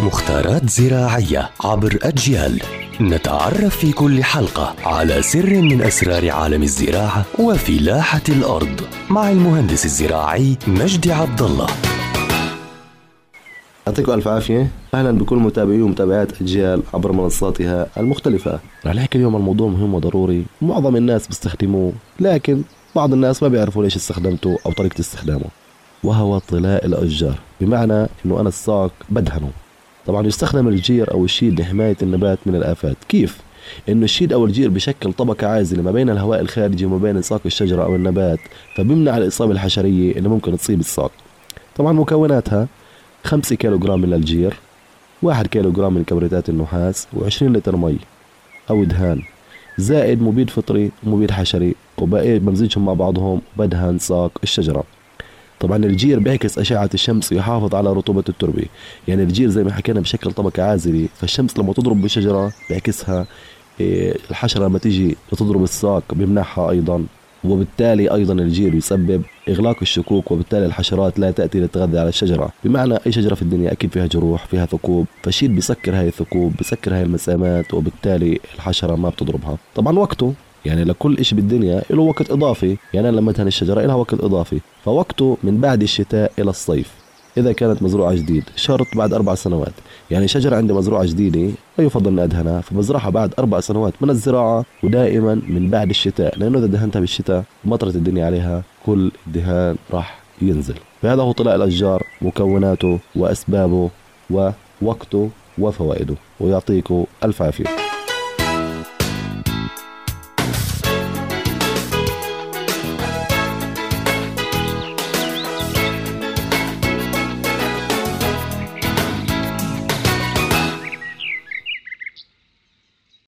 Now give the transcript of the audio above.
مختارات زراعية عبر أجيال. نتعرف في كل حلقة على سر من أسرار عالم الزراعة وفلاحة الأرض مع المهندس الزراعي مجدي عبد الله. يعطيكم ألف عافية. أهلا بكل متابعي ومتابعات أجيال عبر منصاتها المختلفة. رح نحكي اليوم الموضوع مهم وضروري. معظم الناس بيستخدموه لكن بعض الناس ما بيعرفوا ليش استخدمته أو طريقة استخدامه. وهو طلاء الأشجار. بمعنى أنه أنا الساق بدهنه. طبعا يستخدم الجير أو الشيد لحماية النبات من الآفات. كيف؟ إنه الشيد أو الجير بشكل طبقة عازلة ما بين الهواء الخارجي وما بين ساق الشجرة أو النبات فبيمنع الإصابة الحشرية اللي ممكن تصيب الساق. طبعا مكوناتها 5 كيلو جرام من الجير 1 كيلو جرام من كبريتات النحاس و20 لتر مي أو دهان. زائد مبيد فطري ومبيد حشري وبقيت بمزجهم مع بعضهم بدهن ساق الشجرة. طبعا الجير بيعكس أشعة الشمس ويحافظ على رطوبة التربة. يعني الجير زي ما حكينا بشكل طبقة عازلة فالشمس لما تضرب بالشجرة بيعكسها إيه، الحشرة لما تيجي تضرب الساق بيمنعها أيضا. وبالتالي أيضا الجير يسبب إغلاق الشكوك وبالتالي الحشرات لا تأتي للتغذي على الشجرة. بمعنى أي شجرة في الدنيا أكيد فيها جروح فيها ثقوب فالشيل بيسكر هاي الثقوب بيسكر هاي المسامات وبالتالي الحشرة ما بتضربها. طبعا وقته يعني لكل إشي بالدنيا له وقت إضافي يعني أنا لما الشجرة لها وقت إضافي فوقته من بعد الشتاء إلى الصيف إذا كانت مزروعة جديد شرط بعد أربع سنوات يعني شجرة عندي مزروعة جديدة لا يفضل أن أدهنها فبزرعها بعد أربع سنوات من الزراعة ودائما من بعد الشتاء لأنه إذا دهنتها بالشتاء مطرت الدنيا عليها كل الدهان راح ينزل. فهذا هو طلاء الأشجار مكوناته وأسبابه ووقته وفوائده ويعطيكم ألف عافية.